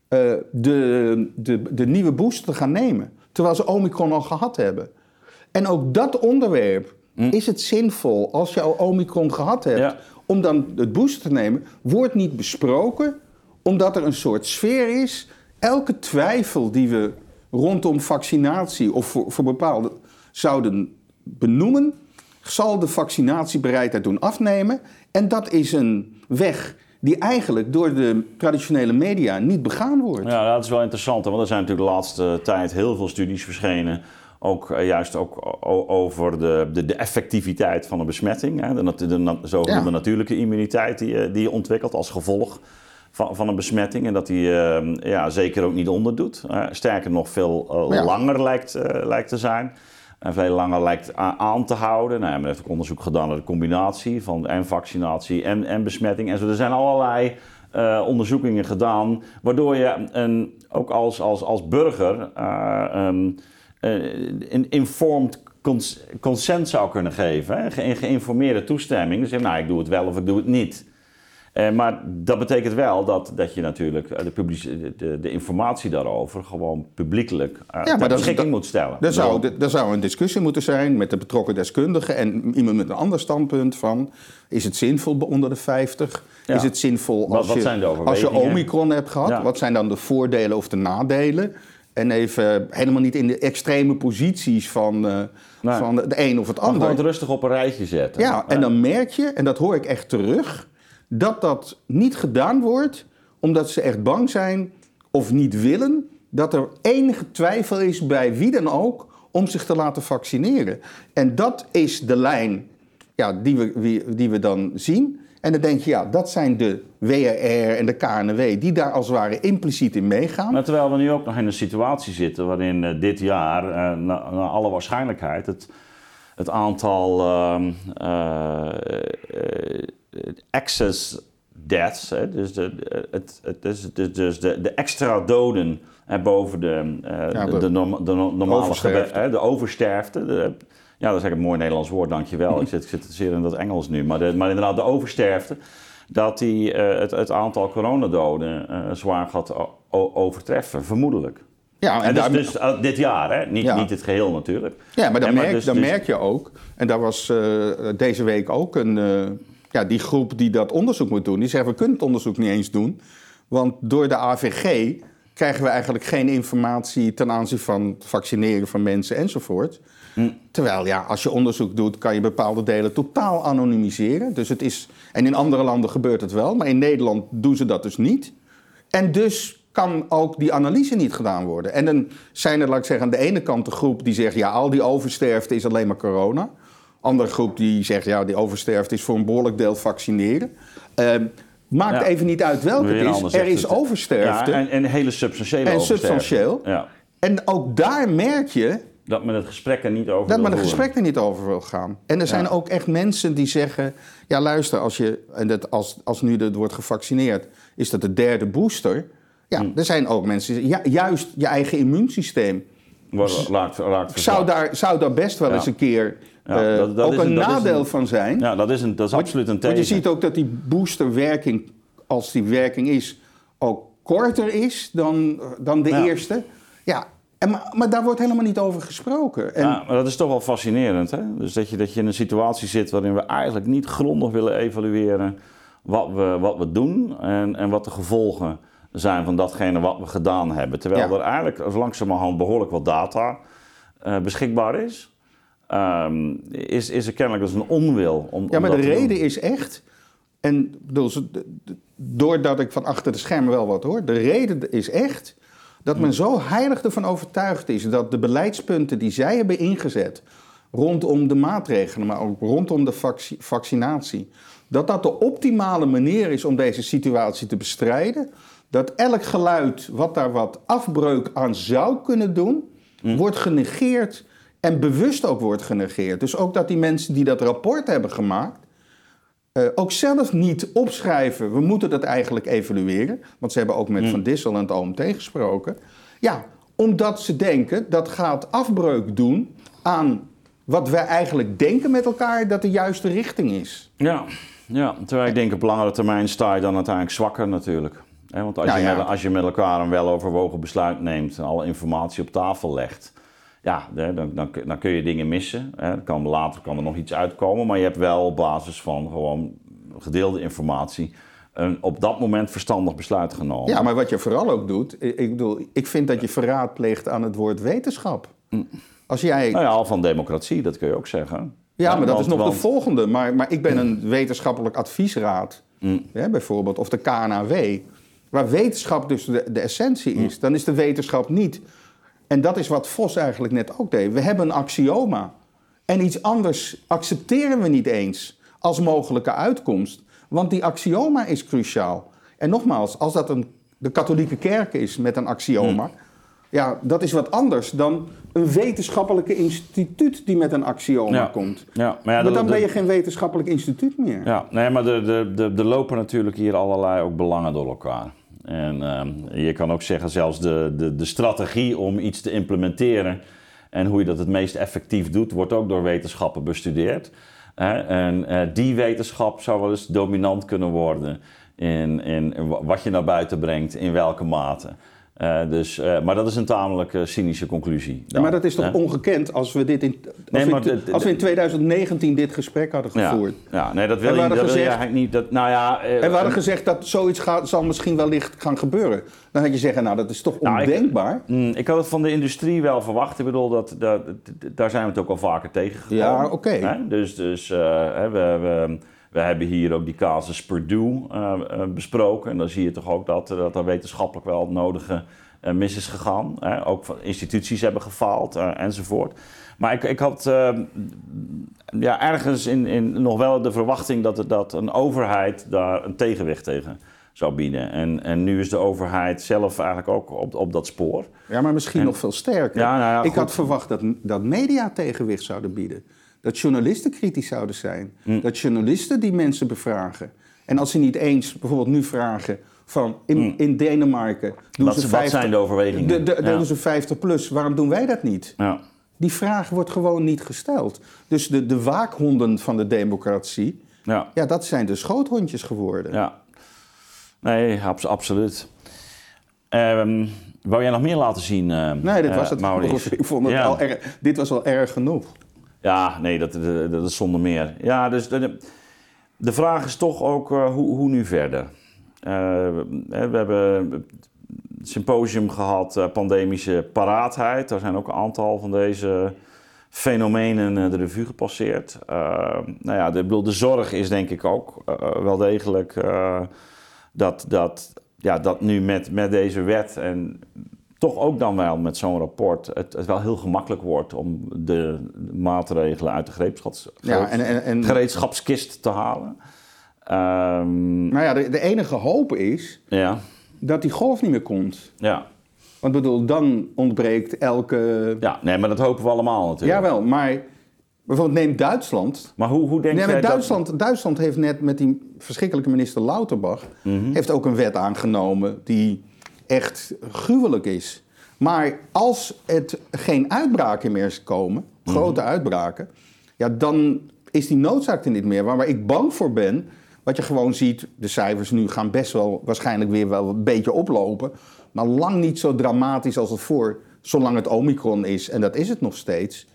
uh, de, de, de nieuwe booster te gaan nemen. Terwijl ze Omicron al gehad hebben. En ook dat onderwerp mm. is het zinvol als je al Omicron gehad hebt. Om dan het booster te nemen, wordt niet besproken omdat er een soort sfeer is elke twijfel die we rondom vaccinatie of voor, voor bepaalde zouden benoemen, zal de vaccinatiebereidheid doen afnemen. En dat is een weg die eigenlijk door de traditionele media niet begaan wordt. Ja, dat is wel interessant, want er zijn natuurlijk de laatste tijd heel veel studies verschenen. Ook eh, juist ook over de, de, de, effectiviteit van een besmetting. Hè, de, de, de zogenoemde natuurlijke immuniteit die, die je ontwikkelt als gevolg van, van een besmetting. En dat die uh, ja, zeker ook niet onderdoet. Uh, sterker nog, veel uh, langer lijkt, eh, lijkt te zijn. En veel langer lijkt aan te houden. Nou, men heeft ook onderzoek gedaan naar de combinatie van en vaccinatie en, en besmetting. En zo. Er zijn allerlei onderzoekingen gedaan, waardoor je een, ook als, als, als burger um, een informed consent zou kunnen geven. Hè? geïnformeerde toestemming. Dus nou, ik doe het wel of ik doe het niet. Uh, maar dat betekent wel dat, dat je natuurlijk eh, de, de, de, informatie daarover gewoon publiekelijk uh, ja, ter beschikking moet stellen. Er zou, er zou een discussie moeten zijn met de betrokken deskundigen en iemand met een ander standpunt van... is het zinvol onder de 50? Is het zinvol als, wat, je, als je Omicron hebt gehad? Wat zijn dan de voordelen of de nadelen? En even helemaal niet in de extreme posities van, uh, van de een of het ander. gewoon het rustig op een rijtje zetten. Ja, en dan merk je, en dat hoor ik echt terug dat dat niet gedaan wordt omdat ze echt bang zijn of niet willen dat er enige twijfel is bij wie dan ook om zich te laten vaccineren. En dat is de lijn ja, die, we, die we dan zien. En dan denk je, ja, dat zijn de WRR en de KNW die daar als het ware impliciet in meegaan. Maar terwijl we nu ook nog in een situatie zitten waarin uh, dit jaar, uh, naar na alle waarschijnlijkheid, het, het aantal uh, excess deaths, hè, dus, de, het, het, dus, dus, dus de, de extra doden hè, boven de, uh, ja, de, de, de, normale oversterfte. Hè, de oversterfte. De, ja, dat is eigenlijk een mooi Nederlands woord, dankjewel. ik, zit, ik zit zeer in dat Engels nu. Maar, de, maar inderdaad, de oversterfte, dat die uh, het, het aantal coronadoden uh, zwaar gaat overtreffen, vermoedelijk. Ja, en, dus, dus uh, dit jaar, hè? Niet, niet het geheel natuurlijk. Ja, maar dan, merk, dus, dan dus... merk je ook, en daar was deze week ook een, ja, die groep die dat onderzoek moet doen, die zegt we kunnen het onderzoek niet eens doen. Want door de AVG krijgen we eigenlijk geen informatie ten aanzien van het vaccineren van mensen enzovoort. Hm. Terwijl ja, als je onderzoek doet, kan je bepaalde delen totaal anonimiseren. Dus het is, en in andere landen gebeurt het wel, maar in Nederland doen ze dat dus niet. En dus kan ook die analyse niet gedaan worden. En dan zijn er, laat ik zeggen, aan de ene kant de groep die zegt... ja, al die oversterfte is alleen maar corona. Andere groep die zegt, ja, die oversterfte is voor een behoorlijk deel vaccineren. Uh, maakt even niet uit welke het is. Er is oversterfte. Ja, en, en hele substantiële en substantieel. Ja. En ook daar merk je... Dat men het gesprek er niet over Dat men het gesprek er niet over wil gaan. En er zijn ook echt mensen die zeggen... ja, luister, als, je, en dat als, als nu er wordt gevaccineerd... is dat de derde booster... Ja, hm. er zijn ook mensen die zeggen... Ja, juist je eigen immuunsysteem... Raakt, raakt zou, daar, zou daar best wel eens een keer ja, dat, dat ook een, een nadeel van zijn. Ja, dat is, een, dat is absoluut een tegen. Want je ziet ook dat die boosterwerking, als die werking is, ook korter is dan, dan de eerste. Ja, en, maar, maar, daar wordt helemaal niet over gesproken. En... Ja, maar dat is toch wel fascinerend. Hè? Dus dat je, dat je in een situatie zit waarin we eigenlijk niet grondig willen evalueren wat we, wat we doen en, en wat de gevolgen zijn van datgene wat we gedaan hebben. Terwijl er eigenlijk langzamerhand behoorlijk wat data uh, beschikbaar is. Um, is, is er kennelijk dus een onwil om. Ja, maar de reden is echt. En bedoel, doordat ik van achter de schermen wel wat hoor, de reden is echt dat men zo heilig ervan overtuigd is dat de beleidspunten die zij hebben ingezet rondom de maatregelen, maar ook rondom de vaccinatie, dat dat de optimale manier is om deze situatie te bestrijden. Dat elk geluid wat daar wat afbreuk aan zou kunnen doen, hm. wordt genegeerd en bewust ook wordt genegeerd. Dus ook dat die mensen die dat rapport hebben gemaakt, uh, ook zelf niet opschrijven, we moeten dat eigenlijk evalueren. Want ze hebben ook met hmm. Van Dissel en het OMT gesproken. Ja, omdat ze denken dat gaat afbreuk doen aan wat wij eigenlijk denken met elkaar dat de juiste richting is. Ja, ja terwijl ik denk op langere termijn sta je dan uiteindelijk zwakker natuurlijk. Want als, je Met, als je met elkaar een weloverwogen besluit neemt en alle informatie op tafel legt ja, dan, dan, dan, kun je dingen missen. Hè. Kan, later kan er nog iets uitkomen, maar je hebt wel op basis van gewoon gedeelde informatie een op dat moment verstandig besluit genomen. Ja, maar wat je vooral ook doet, ik bedoel, ik vind dat je verraad pleegt aan het woord wetenschap. Mm. Als jij... Nou ja, al van democratie, dat kun je ook zeggen. Ja, maar dat is nog de volgende. Maar, maar ik ben een wetenschappelijk adviesraad, mm. bijvoorbeeld, of de KNAW, waar wetenschap dus de, de essentie is. Dan is de wetenschap niet en dat is wat Vos eigenlijk net ook deed. We hebben een axioma. En iets anders accepteren we niet eens als mogelijke uitkomst. Want die axioma is cruciaal. En nogmaals, als dat een, de katholieke kerk is met een axioma... Ja, dat is wat anders dan een wetenschappelijke instituut die met een axioma komt. Ja, maar, ja, maar dan ben je geen wetenschappelijk instituut meer. Ja, nee, maar er de, de, de lopen natuurlijk hier allerlei ook belangen door elkaar. En ehm, je kan ook zeggen, zelfs de, de, de strategie om iets te implementeren en hoe je dat het meest effectief doet, wordt ook door wetenschappen bestudeerd. En uh, die wetenschap zou wel eens dominant kunnen worden in, in, wat je naar buiten brengt, in welke mate. Uh, dus, uh, maar dat is een tamelijk uh, cynische conclusie. Maar dat is toch ongekend als we dit in, als, nee, we, als we in 2019 dit gesprek hadden gevoerd. Ja, ja nee, dat wil, je, dat gezegd, wil je eigenlijk niet. Dat, nou ja, en we hadden gezegd dat zoiets gaat, zal misschien wellicht gaan gebeuren. Dan had je zeggen, nou dat is toch nou, ondenkbaar. Ik, mm, ik, had het van de industrie wel verwacht. Ik bedoel, dat, dat, daar zijn we het ook al vaker tegengekomen. Ja, oké. Okay. Dus, dus we, we we hebben hier ook die casus Purdue uh, besproken. En dan zie je toch ook dat, dat er wetenschappelijk wel het nodige mis is gegaan. Hè? Ook instituties hebben gefaald enzovoort. Maar ik, ik had ja, ergens in, in nog wel de verwachting dat, dat een overheid daar een tegenwicht tegen zou bieden. En, en nu is de overheid zelf eigenlijk ook op, op dat spoor. Ja, maar misschien nog veel sterker. Ja, nou ja, ik had verwacht dat, dat media tegenwicht zouden bieden. Dat journalisten kritisch zouden zijn. Mm. Dat journalisten die mensen bevragen. En als ze niet eens bijvoorbeeld nu vragen van in, mm. in Denemarken doen wat, ze 50, wat zijn de overwegingen? De, de, ja. doen ze 50 plus, waarom doen wij dat niet? Ja. Die vraag wordt gewoon niet gesteld. Dus de, de waakhonden van de democratie, ja. ja, dat zijn de schoothondjes geworden. Ja, nee, absoluut. Um, wou jij nog meer laten zien? Uh, nee, dit was uh, het. Ik vond het al erg, dit was al erg genoeg. Ja, nee, dat, dat, is zonder meer. Ja, dus de, de vraag is toch ook uh, hoe, hoe nu verder? Uh, we hebben symposium gehad, pandemische paraatheid. Daar zijn ook een aantal van deze fenomenen de revue gepasseerd. nou ja, de, de zorg is denk ik ook wel degelijk dat, dat, ja, dat nu met, met deze wet en toch ook dan wel met zo'n rapport het, het, wel heel gemakkelijk wordt om de, maatregelen uit de gereedschaps, ja, en, en, en, gereedschapskist te halen. Um, nou ja, de, de, enige hoop is ja. dat die golf niet meer komt. Ja. Want bedoel, dan ontbreekt elke... Ja, nee, maar dat hopen we allemaal natuurlijk. Jawel, maar bijvoorbeeld neem Duitsland. Maar hoe, hoe denk nee, jij Duitsland, dat... Duitsland heeft net met die verschrikkelijke minister Lauterbach... Mhm. heeft ook een wet aangenomen die echt gruwelijk is. Maar als het geen uitbraken meer komen, mhm. grote uitbraken, ja, dan is die noodzaak er niet meer. Waar, waar ik bang voor ben, wat je gewoon ziet, de cijfers nu gaan best wel waarschijnlijk weer wel een beetje oplopen, maar lang niet zo dramatisch als het voor, zolang het Omicron is, en dat is het nog steeds.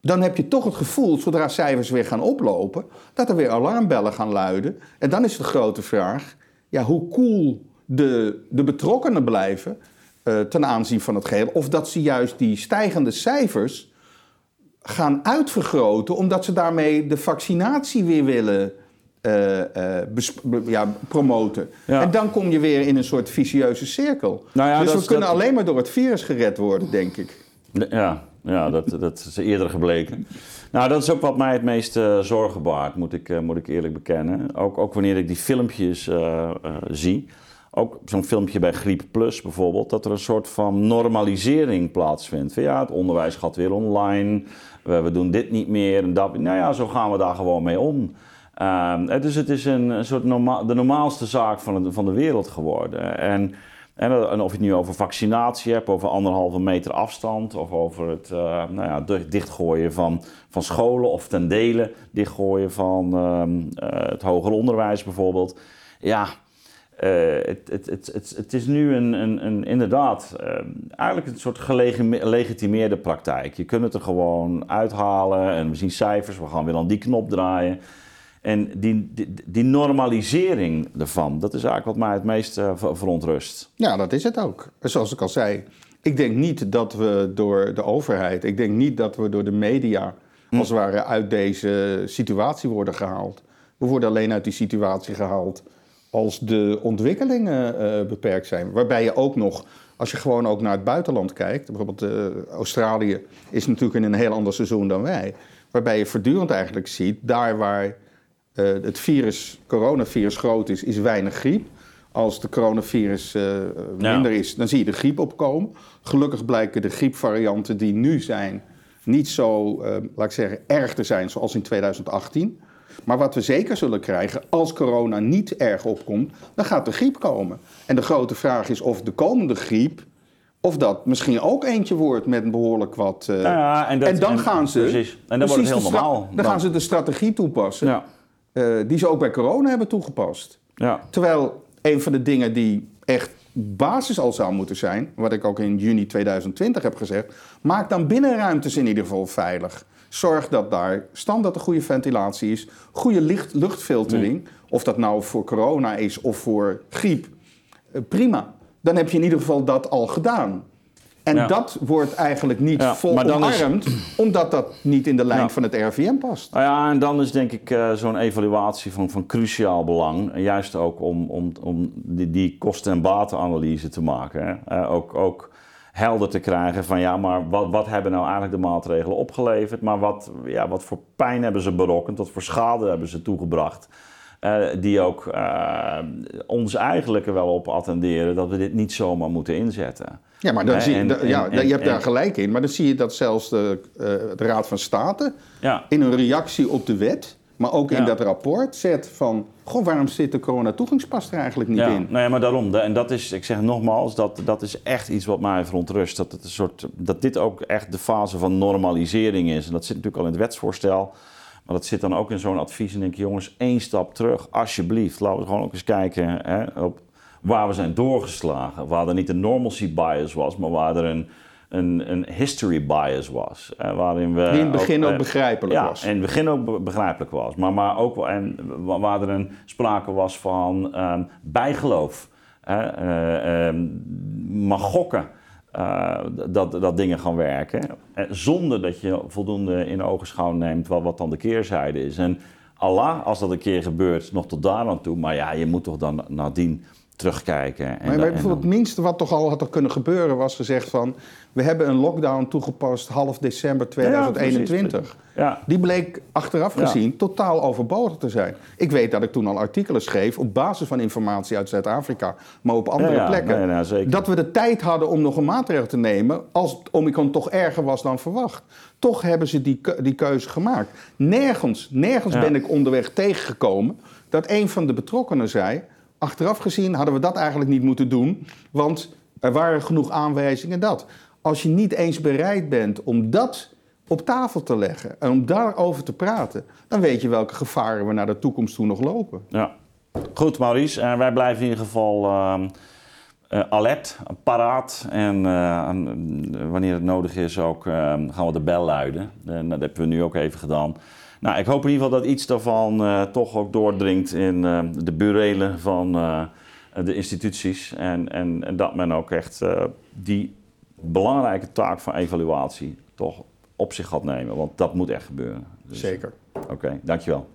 Dan heb je toch het gevoel, zodra cijfers weer gaan oplopen, dat er weer alarmbellen gaan luiden. En dan is de grote vraag, ja, hoe cool de, de betrokkenen blijven uh, ten aanzien van het geheel. Of dat ze juist die stijgende cijfers gaan uitvergroten, omdat ze daarmee de vaccinatie weer willen uh, uh, ja, promoten. En dan kom je weer in een soort vicieuze cirkel. Nou ja, dus we kunnen alleen maar door het virus gered worden, denk ik. Ja, ja dat, dat is eerder gebleken. Nou, dat is ook wat mij het meest zorgen baart, moet ik, moet ik eerlijk bekennen. Ook, ook wanneer ik die filmpjes zie ook zo'n filmpje bij Griep Plus bijvoorbeeld, dat er een soort van normalisering plaatsvindt. Ja, het onderwijs gaat weer online, we, doen dit niet meer en dat. Nou ja, zo gaan we daar gewoon mee om. Uh, dus het is een, soort de normaalste zaak van de, van de wereld geworden. En, en, of je het nu over vaccinatie hebt, over anderhalve meter afstand, of over het uh, nou ja, dichtgooien van, van scholen, of ten dele dichtgooien van uh, het hoger onderwijs bijvoorbeeld. Ja, het, het, het, het, is nu een, een, een inderdaad uh, eigenlijk een soort gelegitimeerde praktijk. Je kunt het er gewoon uithalen en we zien cijfers, we gaan weer aan die knop draaien. En die, die, die normalisering ervan, dat is eigenlijk wat mij het meest uh, verontrust. Ja, dat is het ook. Zoals ik al zei, ik denk niet dat we door de overheid, ik denk niet dat we door de media hm. als het ware uit deze situatie worden gehaald. We worden alleen uit die situatie gehaald als de ontwikkelingen uh, beperkt zijn. Waarbij je ook nog, als je gewoon ook naar het buitenland kijkt, bijvoorbeeld uh, Australië is natuurlijk in een heel ander seizoen dan wij. Waarbij je voortdurend eigenlijk ziet, daar waar uh, het virus, coronavirus groot is, is weinig griep. Als de coronavirus minder is, dan zie je de griep opkomen. Gelukkig blijken de griepvarianten die nu zijn niet zo, laat ik zeggen, erg te zijn zoals in 2018. Maar wat we zeker zullen krijgen, als corona niet erg opkomt, dan gaat de griep komen. En de grote vraag is of de komende griep, of dat misschien ook eentje wordt met behoorlijk wat. Uh, ja, en, dat, en, dan gaan ze. Precies. En dan wordt het heel normaal. Dan, gaan ze de strategie toepassen. Ja. Uh, die ze ook bij corona hebben toegepast. Ja. Terwijl een van de dingen die echt basis al zou moeten zijn, wat ik ook in juni 2020 heb gezegd, maak dan binnenruimtes in ieder geval veilig. Zorg dat daar standaard een goede ventilatie is, goede licht, luchtfiltering. Of dat nou voor corona is of voor griep. Eh, prima. Dan heb je in ieder geval dat al gedaan. En dat wordt eigenlijk niet ja, vol omarmd, omdat dat niet in de lijn van het RVM past. Nou ja, en dan is denk ik uh, zo'n evaluatie van, van cruciaal belang. Juist ook om, om, om die, die kosten- en batenanalyse te maken. Hè. Uh, ook, ook helder te krijgen van ja, maar wat, wat hebben nou eigenlijk de maatregelen opgeleverd? Maar wat, ja, wat voor pijn hebben ze berokkend? Wat voor schade hebben ze toegebracht? Uh, die ook uh, ons eigenlijk er wel op attenderen dat we dit niet zomaar moeten inzetten. Ja, maar dan zie je, ja, je hebt daar gelijk in. Maar dan zie je dat zelfs de, uh, de Raad van State ja. in een reactie op de wet maar ook in dat rapport zet van... Goh, waarom zit de corona-toegangspas er eigenlijk niet ja, in? Nee, maar daarom. En dat is, ik zeg nogmaals, dat, dat is echt iets wat mij verontrust. Dat, het een soort, dat dit ook echt de fase van normalisering is. En dat zit natuurlijk al in het wetsvoorstel. Maar dat zit dan ook in zo'n advies. En denk je, jongens, één stap terug, alsjeblieft. Laten we gewoon ook eens kijken hè, op waar we zijn doorgeslagen. Waar er niet een normalcy bias was, maar waar er een een, een history bias was. Eh, waarin we Die in het begin ook, eh, begrijpelijk ja, was. in het begin ook begrijpelijk was. Maar, maar ook en, waar er een sprake was van um, bijgeloof. uh, mag gokken. dat, dat dingen gaan werken. zonder dat je voldoende in ogenschouw neemt wat, wat dan de keerzijde is. En Allah, als dat een keer gebeurt, nog tot daar aan toe. Maar ja, je moet toch dan nadien terugkijken. En maar, bijvoorbeeld dan... het minste wat toch al had er kunnen gebeuren was gezegd van... we hebben een lockdown toegepast half december 2021. Ja, Die bleek achteraf gezien totaal overbodig te zijn. Ik weet dat ik toen al artikelen schreef op basis van informatie uit Zuid-Afrika... maar op andere plekken. Nee, dat we de tijd hadden om nog een maatregel te nemen... als het Omicron toch erger was dan verwacht. Toch hebben ze die, die keuze gemaakt. Nergens, nergens ben ik onderweg tegengekomen dat een van de betrokkenen zei achteraf gezien hadden we dat eigenlijk niet moeten doen, want er waren genoeg aanwijzingen dat. Als je niet eens bereid bent om dat op tafel te leggen en om daarover te praten, dan weet je welke gevaren we naar de toekomst toe nog lopen. Ja. Goed, Maurice. Uh, wij blijven in ieder geval uh, uh, alert, paraat. En wanneer het nodig is ook gaan we de bel luiden. En dat hebben we nu ook even gedaan. Nou, ik hoop in ieder geval dat iets daarvan uh, toch ook doordringt in uh, de burelen van uh, de instituties. En, en, en, dat men ook echt die belangrijke taak van evaluatie toch op zich gaat nemen. Want dat moet echt gebeuren. Dus, Zeker. Oké, okay, dankjewel.